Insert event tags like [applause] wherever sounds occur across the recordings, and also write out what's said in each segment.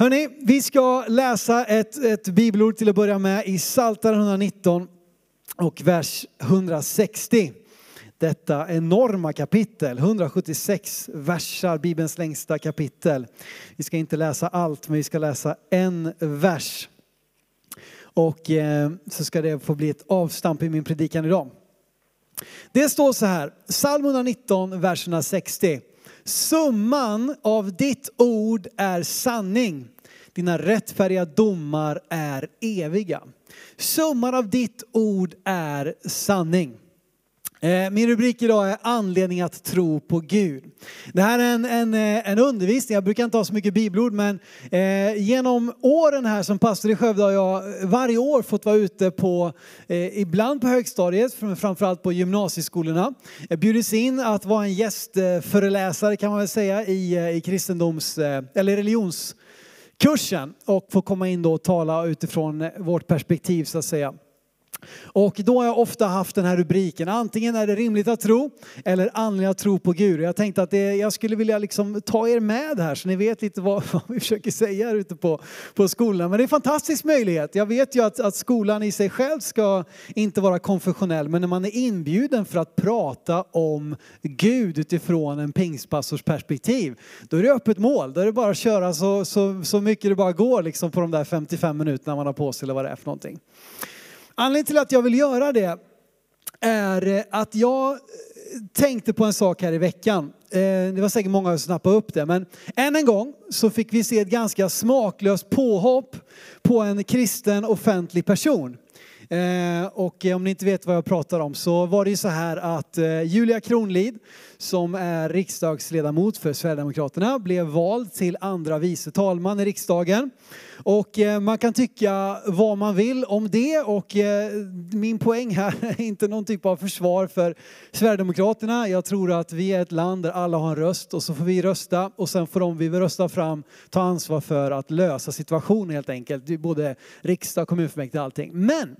Hörrni, vi ska läsa ett, ett bibelord till att börja med i Psaltaren 119 och vers 160. Detta enorma kapitel, 176 versar, Bibelns längsta kapitel. Vi ska inte läsa allt, men vi ska läsa en vers. Och eh, så ska det få bli ett avstamp i min predikan idag. Det står så här, psalm 119, vers 160. Summan av ditt ord är sanning. Dina rättfärdiga domar är eviga. Summan av ditt ord är sanning. Eh, min rubrik idag är anledning att tro på Gud. Det här är en, en, eh, en undervisning, jag brukar inte ha så mycket bibelord men eh, genom åren här som pastor i Skövde har jag varje år fått vara ute på, eh, ibland på högstadiet, framförallt på gymnasieskolorna. Jag bjudits in att vara en gästföreläsare kan man väl säga i, eh, i kristendoms, eller religionskursen och få komma in då och tala utifrån vårt perspektiv så att säga. Och då har jag ofta haft den här rubriken, antingen är det rimligt att tro eller anledning att tro på Gud. Jag tänkte att det, jag skulle vilja liksom ta er med här så ni vet lite vad, [laughs] vad vi försöker säga här ute på, på skolan. Men det är en fantastisk möjlighet. Jag vet ju att, att skolan i sig själv ska inte vara konfessionell, men när man är inbjuden för att prata om Gud utifrån en pingstpastors perspektiv, då är det öppet mål. Då är det bara att köra så, så, så mycket det bara går liksom på de där 55 minuterna man har på sig eller vad det är för någonting. Anledningen till att jag vill göra det är eh, att jag eh, tänkte på en sak här i veckan. Eh, det var säkert många som snappade upp det, men än en gång så fick vi se ett ganska smaklöst påhopp på en kristen offentlig person. Och om ni inte vet vad jag pratar om så var det ju så här att Julia Kronlid som är riksdagsledamot för Sverigedemokraterna blev vald till andra vice talman i riksdagen. Och eh, man kan tycka vad man vill om det och eh, min poäng här [laughs] är inte någon typ av försvar för Sverigedemokraterna. Jag tror att vi är ett land där alla har en röst och så får vi rösta och sen får de vi vill rösta fram ta ansvar för att lösa situationen helt enkelt. Både riksdag, kommunfullmäktige och allting. Men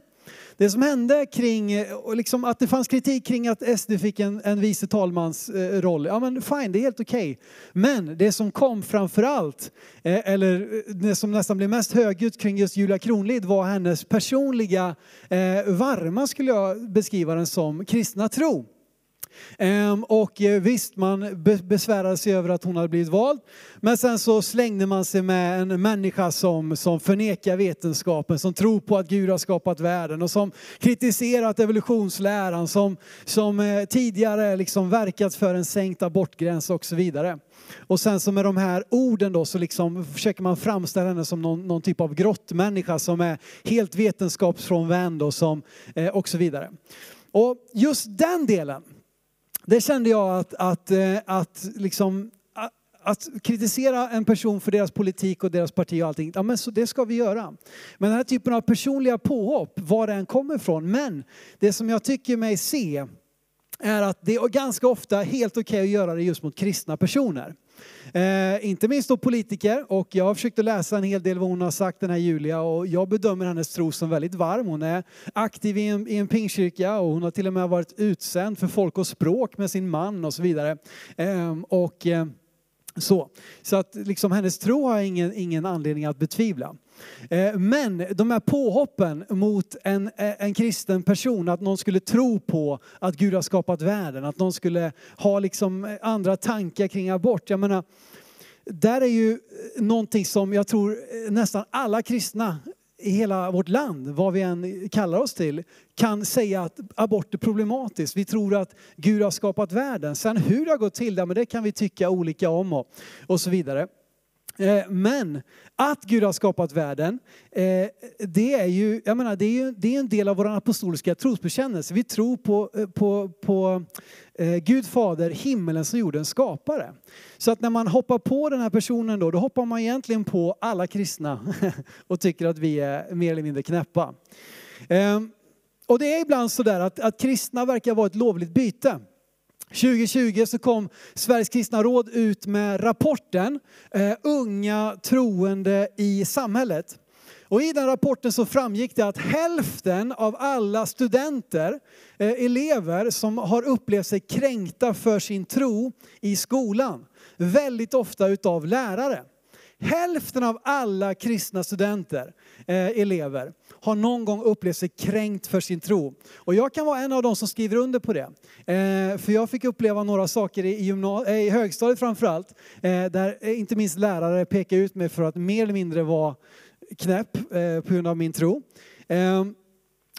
det som hände kring, och liksom att det fanns kritik kring att SD fick en, en vice talmans eh, roll, ja men fine, det är helt okej. Okay. Men det som kom framför allt, eh, eller eh, det som nästan blev mest högljutt kring just Julia Kronlid var hennes personliga, eh, varma skulle jag beskriva den som, kristna tro. Ehm, och eh, visst, man besvärade sig över att hon hade blivit vald. Men sen så slängde man sig med en människa som, som förnekar vetenskapen, som tror på att Gud har skapat världen och som kritiserat evolutionsläran, som, som eh, tidigare liksom verkat för en sänkt abortgräns och så vidare. Och sen så med de här orden då så liksom försöker man framställa henne som någon, någon typ av grottmänniska som är helt vetenskapsfrånvänd och, som, eh, och så vidare. Och just den delen, det kände jag att, att, eh, att, liksom, att kritisera en person för deras politik och deras parti och allting, ja men så det ska vi göra. Men den här typen av personliga påhopp, var det än kommer ifrån, men det som jag tycker mig se är att det är ganska ofta helt okej okay att göra det just mot kristna personer. Eh, inte minst då politiker och jag har försökt att läsa en hel del vad hon har sagt den här Julia och jag bedömer hennes tro som väldigt varm. Hon är aktiv i en, i en pingkyrka och hon har till och med varit utsänd för folk och språk med sin man och så vidare. Eh, och eh, så. så att liksom hennes tro har jag ingen, ingen anledning att betvivla. Eh, men de här påhoppen mot en, eh, en kristen person, att någon skulle tro på att Gud har skapat världen, att någon skulle ha liksom andra tankar kring abort. Jag menar, där är ju någonting som jag tror eh, nästan alla kristna i hela vårt land, vad vi än kallar oss till, kan säga att abort är problematiskt. Vi tror att Gud har skapat världen. Sen hur det har gått till, det kan vi tycka olika om och, och så vidare. Eh, men att Gud har skapat världen, eh, det är ju, jag menar, det är ju det är en del av vår apostoliska trosbekännelse. Vi tror på, eh, på, på Gud Fader, himmelens och jordens skapare. Så att när man hoppar på den här personen då, då hoppar man egentligen på alla kristna [laughs] och tycker att vi är mer eller mindre knäppa. Och det är ibland sådär att, att kristna verkar vara ett lovligt byte. 2020 så kom Sveriges kristna råd ut med rapporten eh, Unga troende i samhället. Och i den rapporten så framgick det att hälften av alla studenter, eh, elever som har upplevt sig kränkta för sin tro i skolan, väldigt ofta utav lärare. Hälften av alla kristna studenter, eh, elever, har någon gång upplevt sig kränkt för sin tro. Och jag kan vara en av dem som skriver under på det. Eh, för jag fick uppleva några saker i, gymna- eh, i högstadiet framförallt, eh, där eh, inte minst lärare pekade ut mig för att mer eller mindre vara knäpp eh, på grund av min tro. Eh,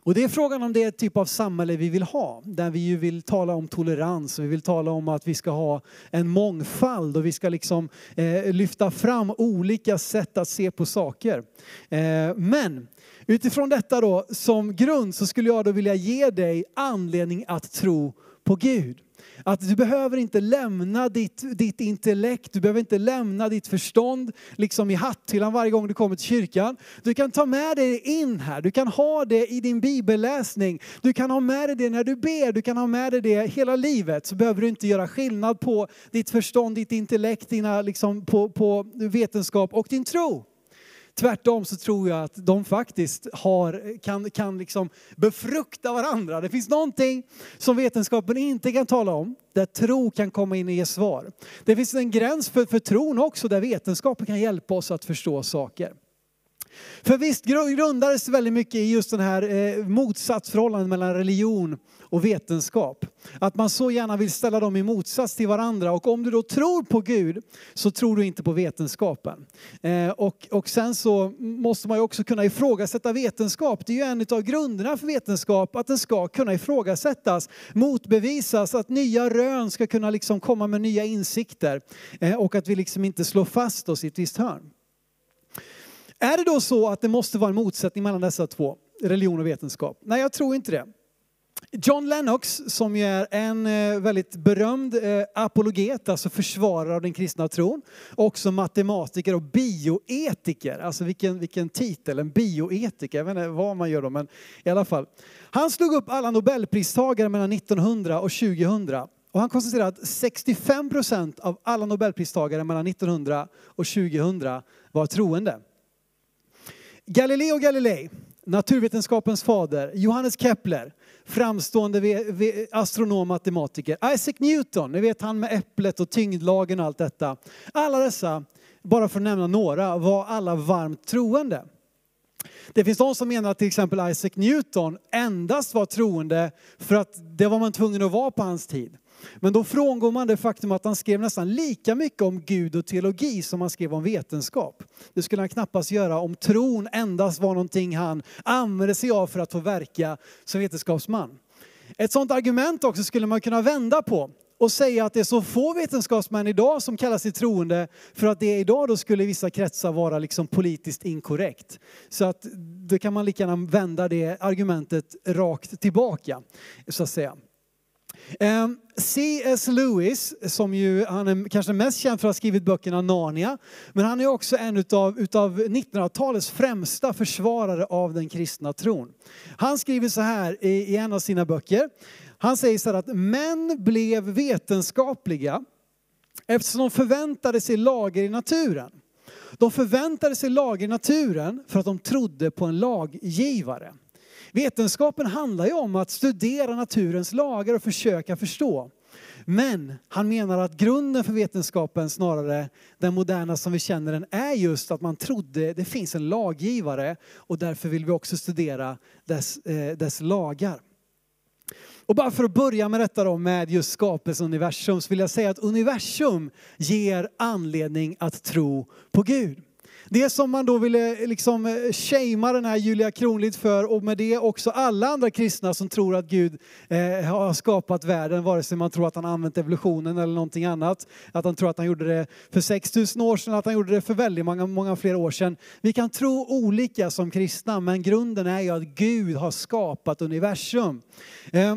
och det är frågan om det är typ av samhälle vi vill ha, där vi ju vill tala om tolerans, och vi vill tala om att vi ska ha en mångfald och vi ska liksom eh, lyfta fram olika sätt att se på saker. Eh, men utifrån detta då som grund så skulle jag då vilja ge dig anledning att tro på Gud. Att du behöver inte lämna ditt, ditt intellekt, du behöver inte lämna ditt förstånd liksom i hatthyllan varje gång du kommer till kyrkan. Du kan ta med dig det in här, du kan ha det i din bibelläsning, du kan ha med dig det när du ber, du kan ha med dig det hela livet. Så behöver du inte göra skillnad på ditt förstånd, ditt intellekt, dina, liksom, på, på vetenskap och din tro. Tvärtom så tror jag att de faktiskt har, kan, kan liksom befrukta varandra. Det finns någonting som vetenskapen inte kan tala om, där tro kan komma in och ge svar. Det finns en gräns för, för tron också, där vetenskapen kan hjälpa oss att förstå saker. För visst grundades väldigt mycket i just den här eh, motsatsförhållandet mellan religion och vetenskap. Att man så gärna vill ställa dem i motsats till varandra. Och om du då tror på Gud så tror du inte på vetenskapen. Eh, och, och sen så måste man ju också kunna ifrågasätta vetenskap. Det är ju en av grunderna för vetenskap att den ska kunna ifrågasättas, motbevisas, att nya rön ska kunna liksom komma med nya insikter. Eh, och att vi liksom inte slår fast oss i ett visst hörn. Är det då så att det måste vara en motsättning mellan dessa två, religion och vetenskap? Nej, jag tror inte det. John Lennox, som ju är en eh, väldigt berömd eh, apologet, alltså försvarare av den kristna tron, också matematiker och bioetiker, alltså vilken, vilken titel, en bioetiker, jag vet inte vad man gör då, men i alla fall. Han slog upp alla nobelpristagare mellan 1900 och 2000 och han konstaterade att 65 procent av alla nobelpristagare mellan 1900 och 2000 var troende. Galileo Galilei, naturvetenskapens fader, Johannes Kepler, framstående astronom matematiker, Isaac Newton, ni vet han med äpplet och tyngdlagen och allt detta. Alla dessa, bara för att nämna några, var alla varmt troende. Det finns de som menar att till exempel Isaac Newton endast var troende för att det var man tvungen att vara på hans tid. Men då frångår man det faktum att han skrev nästan lika mycket om Gud och teologi som han skrev om vetenskap. Det skulle han knappast göra om tron endast var någonting han använde sig av för att få verka som vetenskapsman. Ett sådant argument också skulle man kunna vända på och säga att det är så få vetenskapsmän idag som kallar sig troende för att det idag då skulle i vissa kretsar vara liksom politiskt inkorrekt. Så att då kan man lika gärna vända det argumentet rakt tillbaka så att säga. Ehm, C.S. Lewis, som ju, han är kanske mest känd för att ha skrivit böckerna Narnia, men han är också en utav, utav 1900-talets främsta försvarare av den kristna tron. Han skriver så här i, i en av sina böcker. Han säger så här att män blev vetenskapliga eftersom de förväntade sig lager i naturen. De förväntade sig lager i naturen för att de trodde på en laggivare. Vetenskapen handlar ju om att studera naturens lagar och försöka förstå. Men han menar att grunden för vetenskapen, snarare den moderna som vi känner den, är just att man trodde det finns en laggivare och därför vill vi också studera dess, eh, dess lagar. Och bara för att börja med detta då med just skapelsen universum så vill jag säga att universum ger anledning att tro på Gud. Det som man då ville eh, liksom shama shamea den här Julia Kronlid för och med det också alla andra kristna som tror att Gud eh, har skapat världen, vare sig man tror att han använt evolutionen eller någonting annat. Att han tror att han gjorde det för 6000 år sedan, att han gjorde det för väldigt många, många fler år sedan. Vi kan tro olika som kristna, men grunden är ju att Gud har skapat universum. Eh,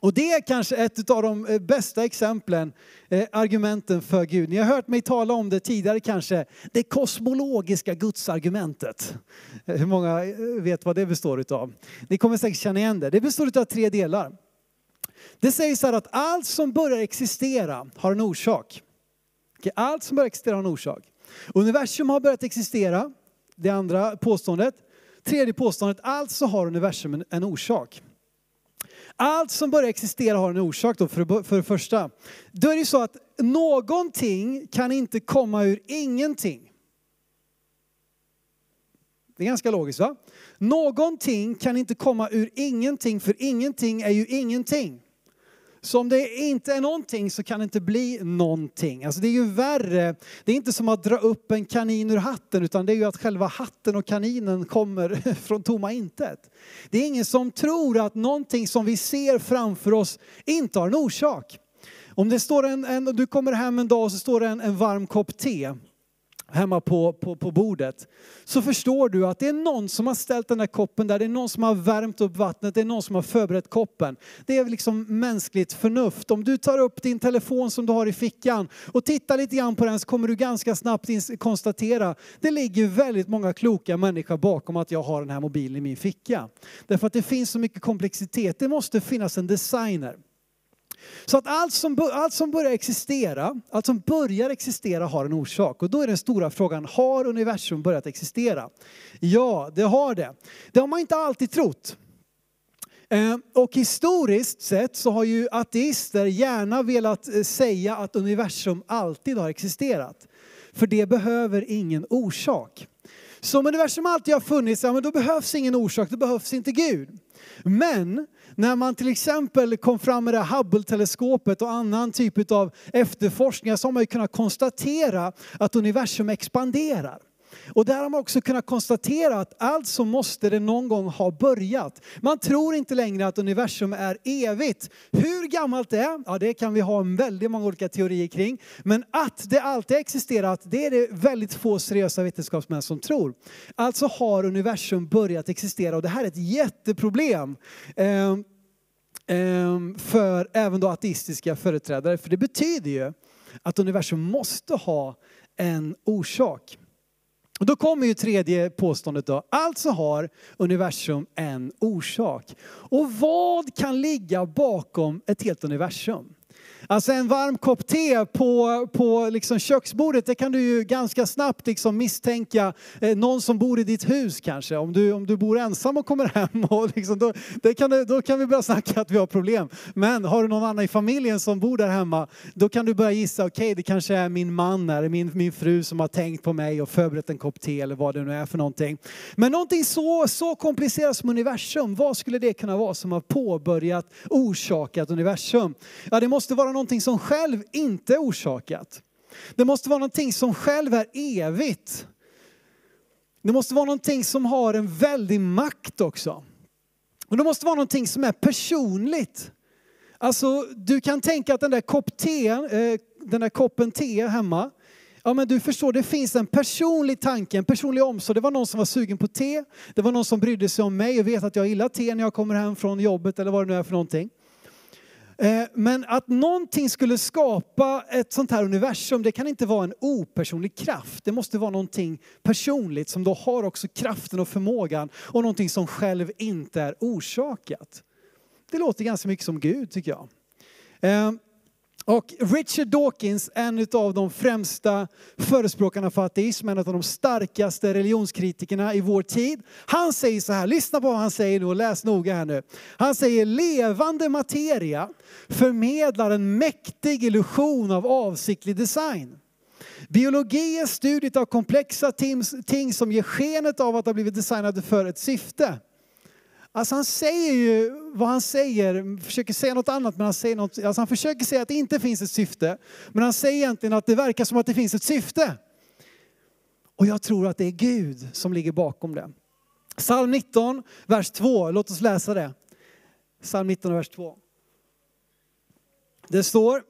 och det är kanske ett av de eh, bästa exemplen, eh, argumenten för Gud. Ni har hört mig tala om det tidigare kanske, det kosmologiska gudsargumentet. Eh, hur många vet vad det består utav? Ni kommer säkert känna igen det. Det består av tre delar. Det sägs här att allt som börjar existera har en orsak. Allt som börjar existera har en orsak. Universum har börjat existera, det andra påståendet. Tredje påståendet, alltså har universum en orsak. Allt som börjar existera har en orsak då, för, för det första. Då är det ju så att någonting kan inte komma ur ingenting. Det är ganska logiskt va? Någonting kan inte komma ur ingenting, för ingenting är ju ingenting. Så om det inte är någonting så kan det inte bli någonting. Alltså det är ju värre. Det är inte som att dra upp en kanin ur hatten utan det är ju att själva hatten och kaninen kommer [laughs] från tomma intet. Det är ingen som tror att någonting som vi ser framför oss inte har en orsak. Om det står en, en du kommer hem en dag och så står det en, en varm kopp te hemma på, på, på bordet, så förstår du att det är någon som har ställt den där koppen där, det är någon som har värmt upp vattnet, det är någon som har förberett koppen. Det är liksom mänskligt förnuft. Om du tar upp din telefon som du har i fickan och tittar lite grann på den så kommer du ganska snabbt konstatera, det ligger väldigt många kloka människor bakom att jag har den här mobilen i min ficka. Därför att det finns så mycket komplexitet, det måste finnas en designer. Så att allt som, allt som börjar existera, allt som börjar existera har en orsak. Och då är den stora frågan, har universum börjat existera? Ja, det har det. Det har man inte alltid trott. Eh, och historiskt sett så har ju ateister gärna velat eh, säga att universum alltid har existerat. För det behöver ingen orsak. Så om universum alltid har funnits, ja men då behövs ingen orsak, då behövs inte Gud. Men när man till exempel kom fram med det Hubble-teleskopet och annan typ av efterforskningar så har man ju kunnat konstatera att universum expanderar. Och där har man också kunnat konstatera att alltså måste det någon gång ha börjat. Man tror inte längre att universum är evigt. Hur gammalt det är, ja det kan vi ha väldigt många olika teorier kring. Men att det alltid existerat, det är det väldigt få seriösa vetenskapsmän som tror. Alltså har universum börjat existera och det här är ett jätteproblem. Ehm, ehm, för även då ateistiska företrädare. För det betyder ju att universum måste ha en orsak. Och då kommer ju tredje påståendet då. Alltså har universum en orsak. Och vad kan ligga bakom ett helt universum? Alltså en varm kopp te på, på liksom köksbordet, det kan du ju ganska snabbt liksom misstänka eh, någon som bor i ditt hus kanske. Om du, om du bor ensam och kommer hem, och liksom, då, det kan, då kan vi börja snacka att vi har problem. Men har du någon annan i familjen som bor där hemma, då kan du börja gissa, okej okay, det kanske är min man eller min, min fru som har tänkt på mig och förberett en kopp te eller vad det nu är för någonting. Men någonting så, så komplicerat som universum, vad skulle det kunna vara som har påbörjat, orsakat universum? Ja, det måste vara någonting som själv inte är orsakat. Det måste vara någonting som själv är evigt. Det måste vara någonting som har en väldig makt också. Och det måste vara någonting som är personligt. Alltså du kan tänka att den där kopp te, eh, den där koppen te hemma, Ja men du förstår, det finns en personlig tanke, en personlig omsorg. Det var någon som var sugen på te, det var någon som brydde sig om mig och vet att jag gillar te när jag kommer hem från jobbet eller vad det nu är för någonting. Eh, men att någonting skulle skapa ett sånt här universum, det kan inte vara en opersonlig kraft. Det måste vara någonting personligt som då har också kraften och förmågan och någonting som själv inte är orsakat. Det låter ganska mycket som Gud tycker jag. Eh, och Richard Dawkins, en av de främsta förespråkarna för ateism, en av de starkaste religionskritikerna i vår tid. Han säger så här, lyssna på vad han säger nu och läs noga här nu. Han säger levande materia förmedlar en mäktig illusion av avsiktlig design. Biologi är studiet av komplexa ting som ger skenet av att ha blivit designade för ett syfte. Alltså han säger ju vad han säger, försöker säga något annat men han säger något, alltså han försöker säga att det inte finns ett syfte. Men han säger egentligen att det verkar som att det finns ett syfte. Och jag tror att det är Gud som ligger bakom det. Psalm 19, vers 2, låt oss läsa det. Psalm 19, vers 2. Det står,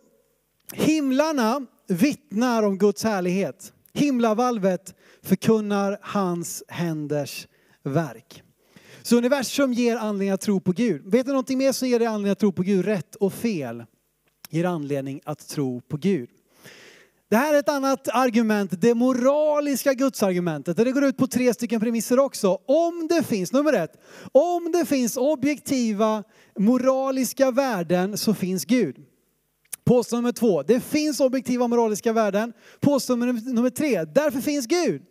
himlarna vittnar om Guds härlighet. Himlavalvet förkunnar hans händers verk. Så universum ger anledning att tro på Gud. Vet du någonting mer som ger dig anledning att tro på Gud? Rätt och fel ger anledning att tro på Gud. Det här är ett annat argument, det moraliska gudsargumentet. Det går ut på tre stycken premisser också. Om det finns, nummer ett, om det finns objektiva moraliska värden så finns Gud. Påstående nummer två, det finns objektiva moraliska värden. Påstående nummer tre, därför finns Gud.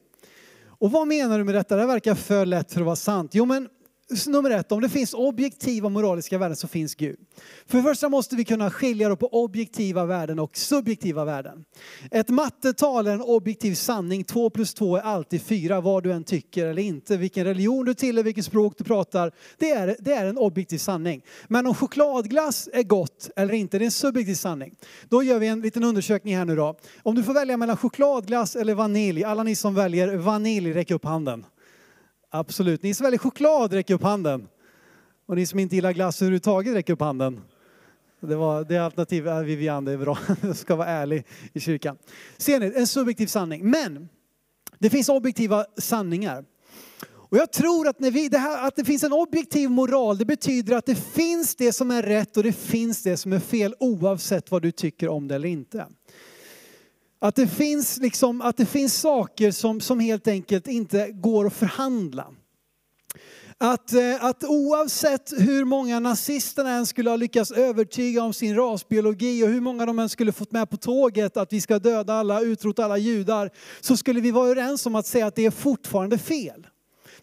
Och vad menar du med detta? Det verkar för lätt för att vara sant. Jo men nummer ett, om det finns objektiva moraliska värden så finns Gud. För det första måste vi kunna skilja på objektiva värden och subjektiva värden. Ett mattetal är en objektiv sanning. Två plus två är alltid fyra, vad du än tycker eller inte. Vilken religion du tillhör, vilket språk du pratar. Det är, det är en objektiv sanning. Men om chokladglass är gott eller inte, det är en subjektiv sanning. Då gör vi en liten undersökning här nu då. Om du får välja mellan chokladglass eller vanilj, alla ni som väljer vanilj, räck upp handen. Absolut. Ni som väljer choklad, räck upp handen. Och ni som inte gillar glass överhuvudtaget, räck upp handen. Det var det alternativet, ja, Vivian, det är bra. [laughs] Jag ska vara ärlig i kyrkan. Ser ni, en subjektiv sanning. Men det finns objektiva sanningar. Och jag tror att, när vi, det här, att det finns en objektiv moral, det betyder att det finns det som är rätt och det finns det som är fel oavsett vad du tycker om det eller inte. Att det finns, liksom, att det finns saker som, som helt enkelt inte går att förhandla. Att, eh, att oavsett hur många nazisterna än skulle ha lyckats övertyga om sin rasbiologi och hur många de än skulle fått med på tåget att vi ska döda alla, utrota alla judar, så skulle vi vara överens om att säga att det är fortfarande fel.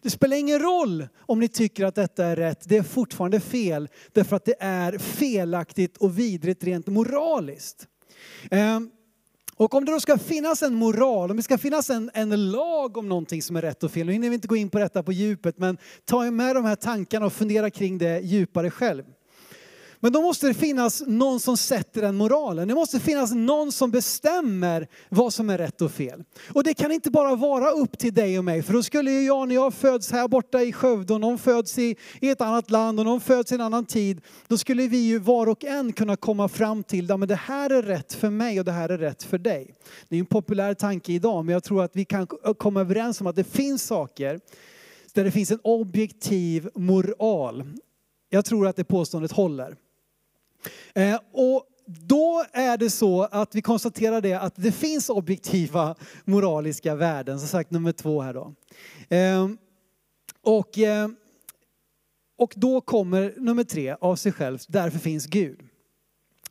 Det spelar ingen roll om ni tycker att detta är rätt, det är fortfarande fel därför att det är felaktigt och vidrigt rent moraliskt. Ehm, och om det då ska finnas en moral, om det ska finnas en, en lag om någonting som är rätt och fel, nu hinner vi inte gå in på detta på djupet, men ta med de här tankarna och fundera kring det djupare själv. Men då måste det finnas någon som sätter den moralen. Det måste finnas någon som bestämmer vad som är rätt och fel. Och det kan inte bara vara upp till dig och mig, för då skulle ju jag när jag föds här borta i Skövde och någon föds i, i ett annat land och någon föds i en annan tid, då skulle vi ju var och en kunna komma fram till att det här är rätt för mig och det här är rätt för dig. Det är en populär tanke idag, men jag tror att vi kan komma överens om att det finns saker där det finns en objektiv moral. Jag tror att det påståendet håller. Eh, och då är det så att vi konstaterar det att det finns objektiva moraliska värden, som sagt nummer två här då. Ehm, och, eh, och då kommer nummer tre av sig själv, därför finns Gud.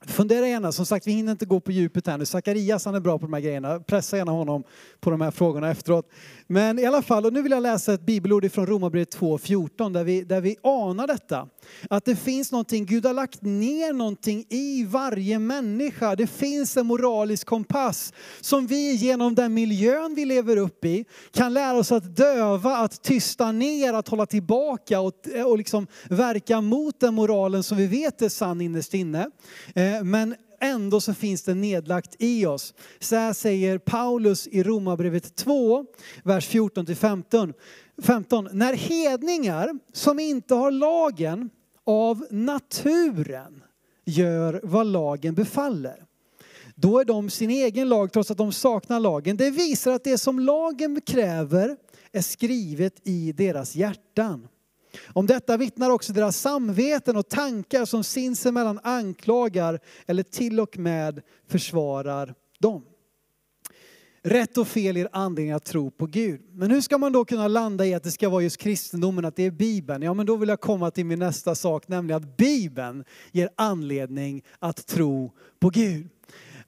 Fundera gärna, som sagt vi hinner inte gå på djupet här nu. Zacharias han är bra på de här grejerna. Pressa gärna honom på de här frågorna efteråt. Men i alla fall, och nu vill jag läsa ett bibelord från Romarbrevet 2.14 där vi, där vi anar detta. Att det finns någonting, Gud har lagt ner någonting i varje människa. Det finns en moralisk kompass som vi genom den miljön vi lever upp i kan lära oss att döva, att tysta ner, att hålla tillbaka och, och liksom verka mot den moralen som vi vet är sann innerst inne. Eh, Eh, men ändå så finns det nedlagt i oss. Så här säger Paulus i Romarbrevet 2, vers 14 15. 15. När hedningar som inte har lagen av naturen gör vad lagen befaller. Då är de sin egen lag trots att de saknar lagen. Det visar att det som lagen kräver är skrivet i deras hjärtan. Om detta vittnar också deras samveten och tankar som sinsemellan anklagar eller till och med försvarar dem. Rätt och fel ger anledning att tro på Gud. Men hur ska man då kunna landa i att det ska vara just kristendomen, att det är Bibeln? Ja, men då vill jag komma till min nästa sak, nämligen att Bibeln ger anledning att tro på Gud.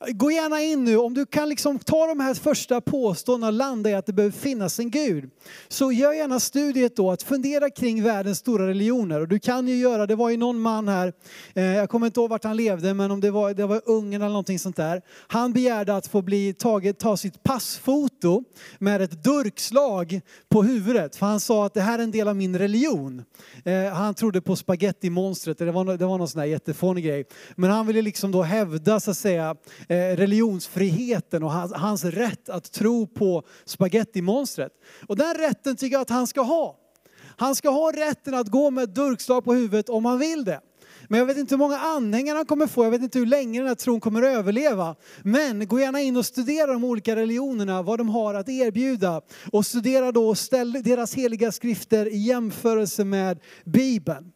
Gå gärna in nu, om du kan liksom ta de här första påståendena och landa i att det behöver finnas en Gud. Så gör gärna studiet då att fundera kring världens stora religioner. Och du kan ju göra, det var ju någon man här, eh, jag kommer inte ihåg vart han levde, men om det var, det var Ungern eller någonting sånt där. Han begärde att få bli taget, ta sitt passfoto med ett durkslag på huvudet. För han sa att det här är en del av min religion. Eh, han trodde på spagettimonstret, det var, det var någon sån där jättefånig grej. Men han ville liksom då hävda så att säga Eh, religionsfriheten och hans, hans rätt att tro på spagettimonstret. Och den rätten tycker jag att han ska ha. Han ska ha rätten att gå med ett durkslag på huvudet om han vill det. Men jag vet inte hur många anhängare han kommer få, jag vet inte hur länge den här tron kommer att överleva. Men gå gärna in och studera de olika religionerna, vad de har att erbjuda. Och studera då och ställ deras heliga skrifter i jämförelse med Bibeln.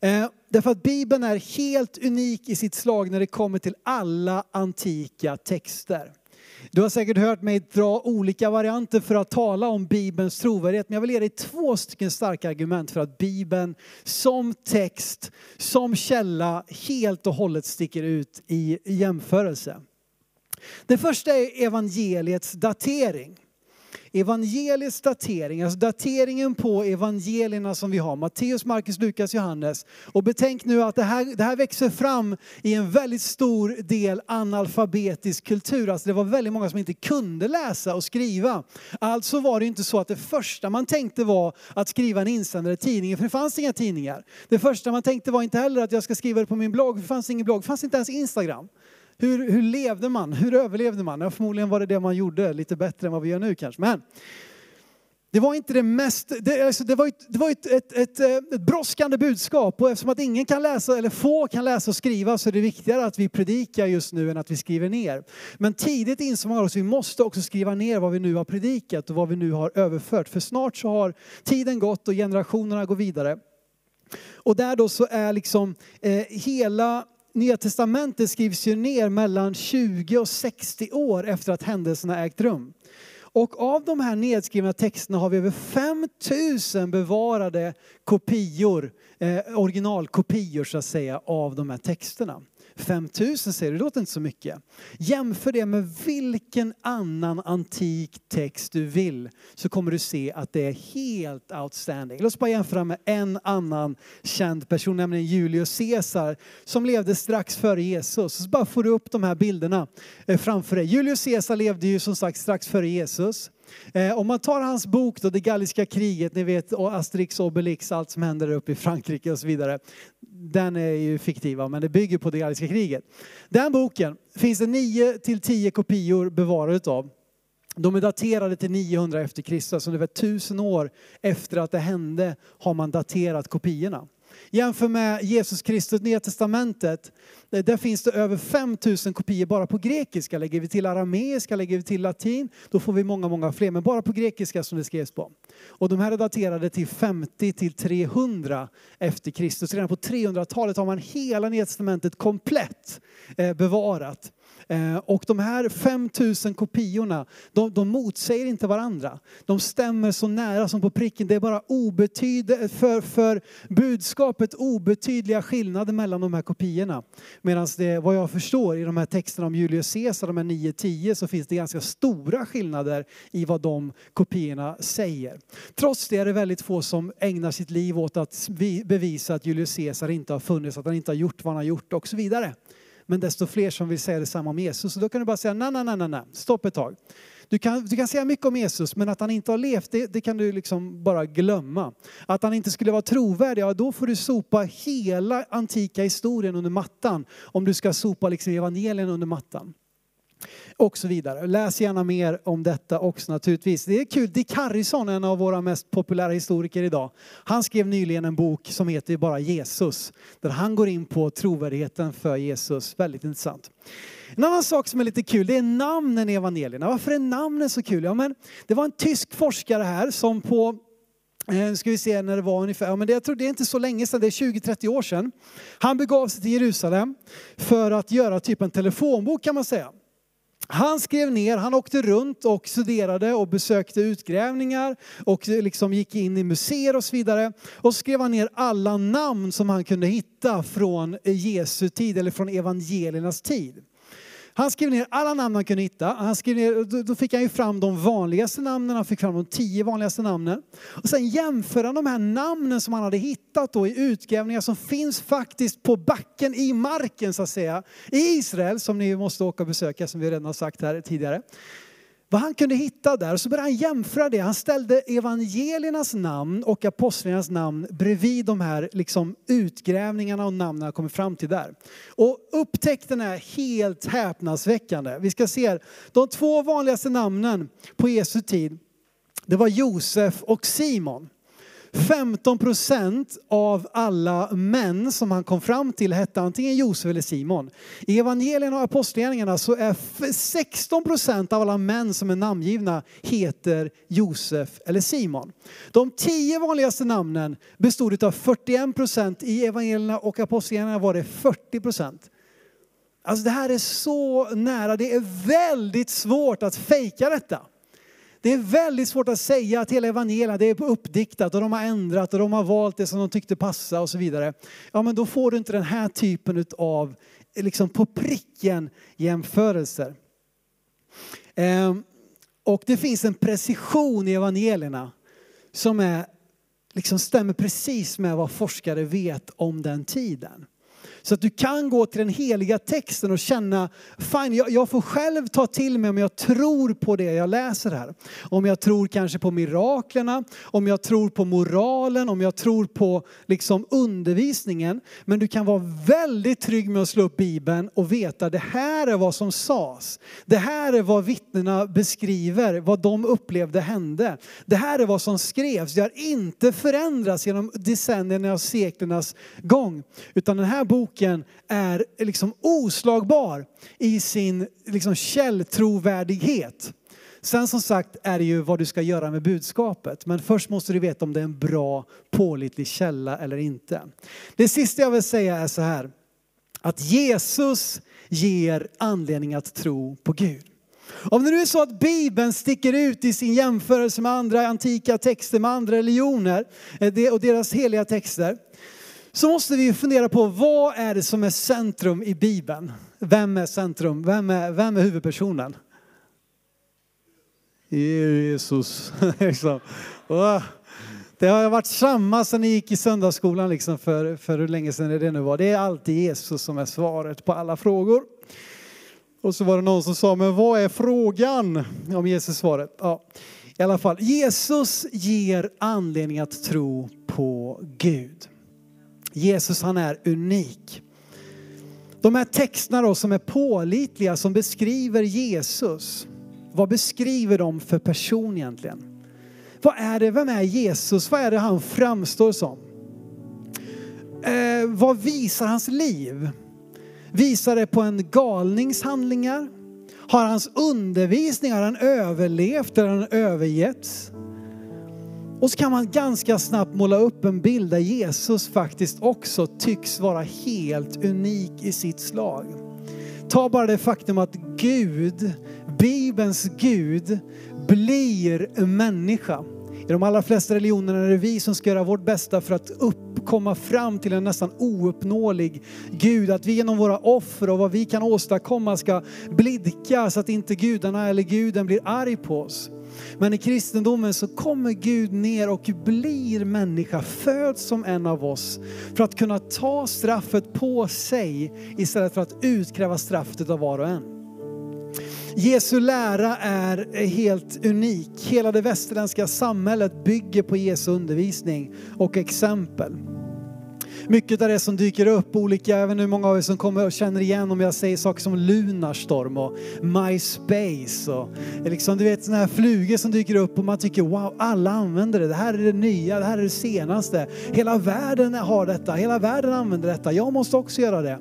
Eh, därför att Bibeln är helt unik i sitt slag när det kommer till alla antika texter. Du har säkert hört mig dra olika varianter för att tala om Bibelns trovärdighet, men jag vill ge dig två stycken starka argument för att Bibeln som text, som källa, helt och hållet sticker ut i jämförelse. Det första är evangeliets datering evangeliets datering, alltså dateringen på evangelierna som vi har, Matteus, Markus, Lukas, Johannes. Och betänk nu att det här, det här växer fram i en väldigt stor del analfabetisk kultur. Alltså det var väldigt många som inte kunde läsa och skriva. Alltså var det inte så att det första man tänkte var att skriva en insändare i tidningen, för det fanns inga tidningar. Det första man tänkte var inte heller att jag ska skriva det på min blogg, för det fanns ingen blogg, det fanns inte ens Instagram. Hur, hur levde man? Hur överlevde man? Ja, förmodligen var det det man gjorde, lite bättre än vad vi gör nu kanske. Men det var inte det mest, det, alltså det var, ett, det var ett, ett, ett, eh, ett brådskande budskap och eftersom att ingen kan läsa, eller få kan läsa och skriva så är det viktigare att vi predikar just nu än att vi skriver ner. Men tidigt insåg man att vi måste också skriva ner vad vi nu har predikat och vad vi nu har överfört. För snart så har tiden gått och generationerna går vidare. Och där då så är liksom eh, hela Nya Testamentet skrivs ju ner mellan 20 och 60 år efter att händelserna ägt rum. Och av de här nedskrivna texterna har vi över 5000 bevarade kopior, eh, originalkopior så att säga, av de här texterna. 5000 säger du, det låter inte så mycket. Jämför det med vilken annan antik text du vill så kommer du se att det är helt outstanding. Låt oss bara jämföra med en annan känd person, nämligen Julius Caesar som levde strax före Jesus. Så bara får du upp de här bilderna eh, framför dig. Julius Caesar levde ju som sagt strax före Jesus. Eh, om man tar hans bok då, Det galliska kriget, ni vet Asterix och Obelix, allt som händer uppe i Frankrike och så vidare. Den är ju fiktiva men det bygger på det galliska kriget. Den boken finns det 9 till 10 kopior bevarade av. De är daterade till 900 efter Kristus, alltså ungefär 1000 år efter att det hände har man daterat kopiorna. Jämför med Jesus Kristus, Nya Testamentet. Eh, där finns det över 5000 kopior bara på grekiska. Lägger vi till arameiska, lägger vi till latin, då får vi många, många fler. Men bara på grekiska som det skrevs på. Och de här är daterade till 50 till 300 efter Kristus. Redan på 300-talet har man hela Nya Testamentet komplett eh, bevarat. Eh, och de här 5000 kopiorna, de, de motsäger inte varandra. De stämmer så nära som på pricken. Det är bara obetyd, för, för budskapet obetydliga skillnader mellan de här kopiorna. Medan det, vad jag förstår, i de här texterna om Julius Caesar, de här 9-10, så finns det ganska stora skillnader i vad de kopiorna säger. Trots det är det väldigt få som ägnar sitt liv åt att bevisa att Julius Caesar inte har funnits, att han inte har gjort vad han har gjort och så vidare men desto fler som vill säga detsamma om Jesus. Så då kan du bara säga nej, nej, nej, nej, stopp ett tag. Du kan, du kan säga mycket om Jesus, men att han inte har levt, det, det, kan du liksom bara glömma. Att han inte skulle vara trovärdig, ja då får du sopa hela antika historien under mattan. Om du ska sopa liksom evangelien under mattan och så vidare. Läs gärna mer om detta också naturligtvis. Det är kul, Dick Harrison, en av våra mest populära historiker idag, han skrev nyligen en bok som heter bara Jesus, där han går in på trovärdigheten för Jesus. Väldigt intressant. En annan sak som är lite kul, det är namnen i evangelierna. Varför är namnen så kul? Ja, men det var en tysk forskare här som på nu ska vi se när det var ungefär, ja, men det, jag tror det är inte så länge sedan, det är 20-30 år sedan. Han begav sig till Jerusalem för att göra typ en telefonbok kan man säga. Han skrev ner, han åkte runt och studerade och besökte utgrävningar och liksom gick in i museer och så vidare. Och så skrev han ner alla namn som han kunde hitta från Jesu tid eller från evangeliernas tid. Han skrev ner alla namn han kunde hitta. Han skrev ner, då fick han ju fram de vanligaste namnen, han fick fram de tio vanligaste namnen. Och sen jämförde han de här namnen som han hade hittat då i utgrävningar som finns faktiskt på backen i marken så att säga. I Israel, som ni måste åka och besöka som vi redan har sagt här tidigare vad han kunde hitta där. Så började han jämföra det. Han ställde evangeliernas namn och apostlarnas namn bredvid de här liksom utgrävningarna och namnen han kommit fram till där. Och upptäckten är helt häpnadsväckande. Vi ska se här. De två vanligaste namnen på Jesu tid, det var Josef och Simon. 15 procent av alla män som han kom fram till hette antingen Josef eller Simon. I evangelierna och apostlagärningarna så är 16 procent av alla män som är namngivna heter Josef eller Simon. De tio vanligaste namnen bestod av 41 procent. I evangelierna och apostlagärningarna var det 40 procent. Alltså det här är så nära, det är väldigt svårt att fejka detta. Det är väldigt svårt att säga att hela evangelierna det är uppdiktat och de har ändrat och de har valt det som de tyckte passa och så vidare. Ja men då får du inte den här typen av liksom på pricken jämförelser. Ehm, Och det finns en precision i evangelierna som är, liksom stämmer precis med vad forskare vet om den tiden. Så att du kan gå till den heliga texten och känna, fine, jag, jag, får själv ta till mig om jag tror på det jag läser här. Om jag tror kanske på miraklerna, om jag tror på moralen, om jag tror på liksom undervisningen. Men du kan vara väldigt trygg med att slå upp Bibeln och veta det här är vad som sades. Det här är vad vittnena beskriver, vad de upplevde hände. Det här är vad som skrevs. Det har inte förändrats genom decennierna och seklernas gång. Utan den här boken boken är liksom oslagbar i sin liksom källtrovärdighet. Sen som sagt är det ju vad du ska göra med budskapet. Men först måste du veta om det är en bra pålitlig källa eller inte. Det sista jag vill säga är så här. Att Jesus ger anledning att tro på Gud. Om det nu är så att Bibeln sticker ut i sin jämförelse med andra antika texter, med andra religioner eh, och deras heliga texter, så måste vi fundera på vad är det som är centrum i Bibeln? Vem är centrum? Vem är, vem är huvudpersonen? Jesus. [laughs] Liksom. det har varit samma sedan ni gick i söndagsskolan liksom för, för hur länge sedan det nu var. Det är alltid Jesus som är svaret på alla frågor. Och så var det någon som sa, men vad är frågan? Om Jesus svaret. Ja, i alla fall, Jesus ger anledning att tro på Gud. Jesus han är unik. De här texterna då som är pålitliga, som beskriver Jesus. Vad beskriver de för person egentligen? Vad är det, vem är Jesus? Vad är det han framstår som? Eh, vad visar hans liv? Visar det på en galnings handlingar? Har hans undervisning, har han överlevt eller har han övergetts? Och så kan man ganska snabbt måla upp en bild där Jesus faktiskt också tycks vara helt unik i sitt slag. Ta bara det faktum att Gud, Bibelns Gud, blir människa. I de allra flesta religionerna är det vi som ska göra vårt bästa för att upp, komma fram till en nästan ouppnåelig Gud. Att vi genom våra offer och vad vi kan åstadkomma ska blidka så att inte gudarna eller guden blir arg på oss. Men i kristendomen så kommer Gud ner och blir människa, föds som en av oss för att kunna ta straffet på sig istället för att utkräva straffet av var och en. Jesu lära är helt unik. Hela det västerländska samhället bygger på Jesu undervisning och exempel mycket av det som dyker upp, olika, jag vet inte hur många av er som kommer och känner igen om jag säger saker som Lunarstorm och MySpace och liksom, du vet sådana här flugor som dyker upp och man tycker wow, alla använder det. Det här är det nya, det här är det senaste. Hela världen har detta, hela världen använder detta. Jag måste också göra det.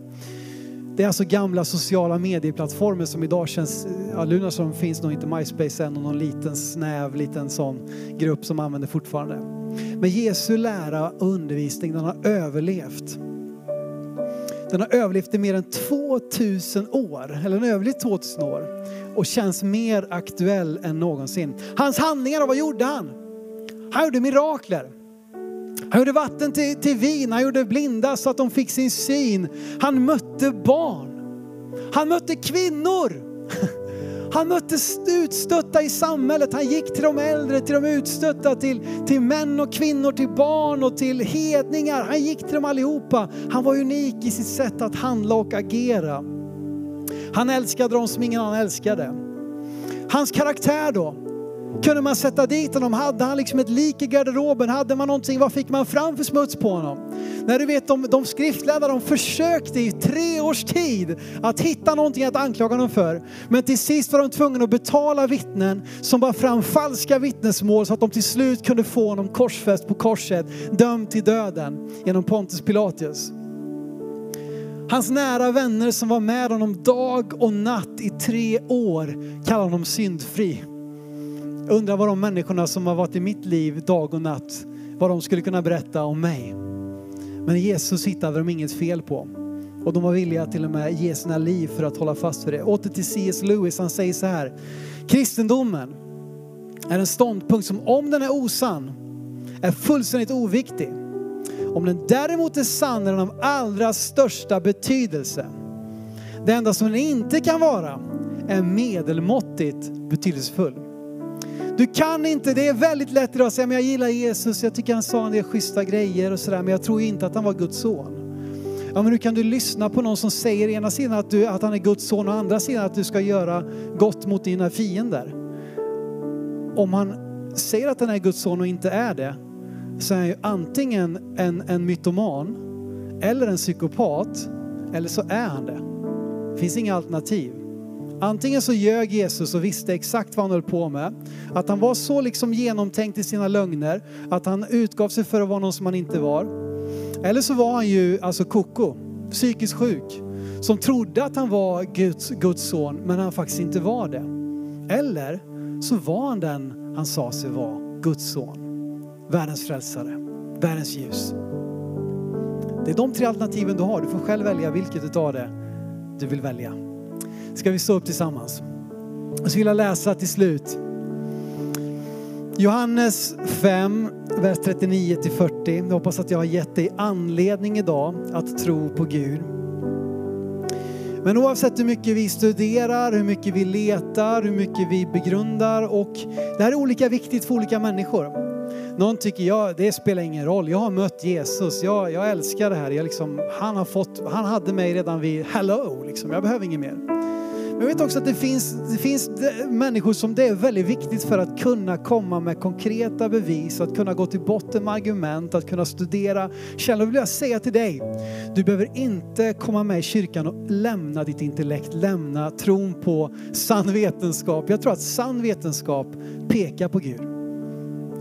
Det är alltså gamla sociala medieplattformar som idag känns, ja Lunarstorm finns nog inte, MySpace än och någon liten snäv liten sån grupp som använder fortfarande. Mm. Men Jesu lära och undervisning den har överlevt. Den har överlevt i mer än 2000 år, eller den överlevt 2000 år och känns mer aktuell än någonsin. Hans handlingar, vad gjorde han? Han gjorde mirakler. Han gjorde vatten till, till vin, han gjorde blinda så att de fick sin syn. Han mötte barn. Han mötte kvinnor. [laughs] Han mötte utstötta i samhället. Han gick till de äldre, till de utstötta, till, till män och kvinnor, till barn och till hedningar. Han gick till dem allihopa. Han var unik i sitt sätt att handla och agera. Han älskade dem som ingen annan älskade. Hans karaktär då? Kunde man sätta dit honom? Hade han liksom ett lik i garderoben? Hade man någonting? Vad fick man fram för smuts på honom? När du vet, de, de skriftlärda de försökte i tre års tid att hitta någonting att anklaga honom för. Men till sist var de tvungna att betala vittnen som bar fram falska vittnesmål så att de till slut kunde få honom korsfäst på korset, dömd till döden genom Pontus Pilatus. Hans nära vänner som var med honom dag och natt i tre år kallar honom syndfri. Jag undrar vad de människorna som har varit i mitt liv dag och natt, vad de skulle kunna berätta om mig. Men Jesus hittade de inget fel på. Och de var villiga till och med ge sina liv för att hålla fast vid det. Åter till C.S. Lewis, han säger så här. Kristendomen är en ståndpunkt som om den är osann är fullständigt oviktig. Om den däremot är sann är den av allra största betydelse. Det enda som den inte kan vara är medelmåttigt betydelsefull. Du kan inte, det är väldigt lätt idag att säga, men jag gillar Jesus, jag tycker han sa en del schyssta grejer och sådär, men jag tror inte att han var Guds son. Ja, men hur kan du lyssna på någon som säger ena sidan att, du, att han är Guds son och andra sidan att du ska göra gott mot dina fiender? Om han säger att han är Guds son och inte är det, så är han ju antingen en, en mytoman eller en psykopat, eller så är han det. Det finns inga alternativ. Antingen så ljög Jesus och visste exakt vad han höll på med. Att han var så liksom genomtänkt i sina lögner att han utgav sig för att vara någon som han inte var. Eller så var han ju alltså koko, psykiskt sjuk, som trodde att han var Guds, Guds son men han faktiskt inte var det. Eller så var han den han sa sig vara, Guds son, världens frälsare, världens ljus. Det är de tre alternativen du har. Du får själv välja vilket utav det du vill välja. Ska vi stå upp tillsammans? Och så vill jag läsa till slut. Johannes 5, vers 39 till 40. Jag hoppas att jag har gett dig anledning idag att tro på Gud. Men oavsett hur mycket vi studerar, hur mycket vi letar, hur mycket vi begrundar och det här är olika viktigt för olika människor. Någon tycker, jag, det spelar ingen roll, jag har mött Jesus, jag, jag älskar det här. Jag liksom, han, har fått, han hade mig redan vid hello, liksom. jag behöver inget mer. Men jag vet också att det finns, det finns människor som det är väldigt viktigt för att kunna komma med konkreta bevis, att kunna gå till botten med argument, att kunna studera källor. vill jag säga till dig, du behöver inte komma med i kyrkan och lämna ditt intellekt, lämna tron på sann vetenskap. Jag tror att sann vetenskap pekar på Gud.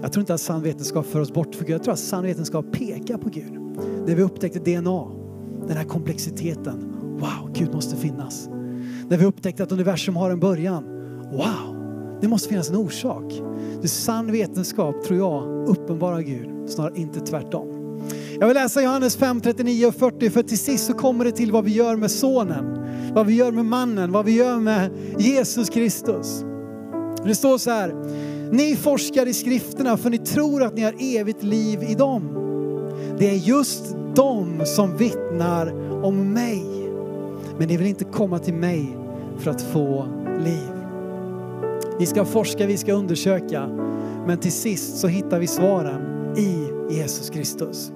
Jag tror inte att sann vetenskap för oss bort för Gud. Jag tror att sann vetenskap pekar på Gud. Det vi upptäckte DNA, den här komplexiteten. Wow, Gud måste finnas. När vi upptäckte att universum har en början. Wow, det måste finnas en orsak. Det är sann vetenskap, tror jag, uppenbarar Gud, snarare inte tvärtom. Jag vill läsa Johannes 5, 39 och 40 för till sist så kommer det till vad vi gör med sonen, vad vi gör med mannen, vad vi gör med Jesus Kristus. Det står så här, ni forskar i skrifterna för ni tror att ni har evigt liv i dem. Det är just de som vittnar om mig. Men ni vill inte komma till mig för att få liv. Vi ska forska, vi ska undersöka. Men till sist så hittar vi svaren i Jesus Kristus.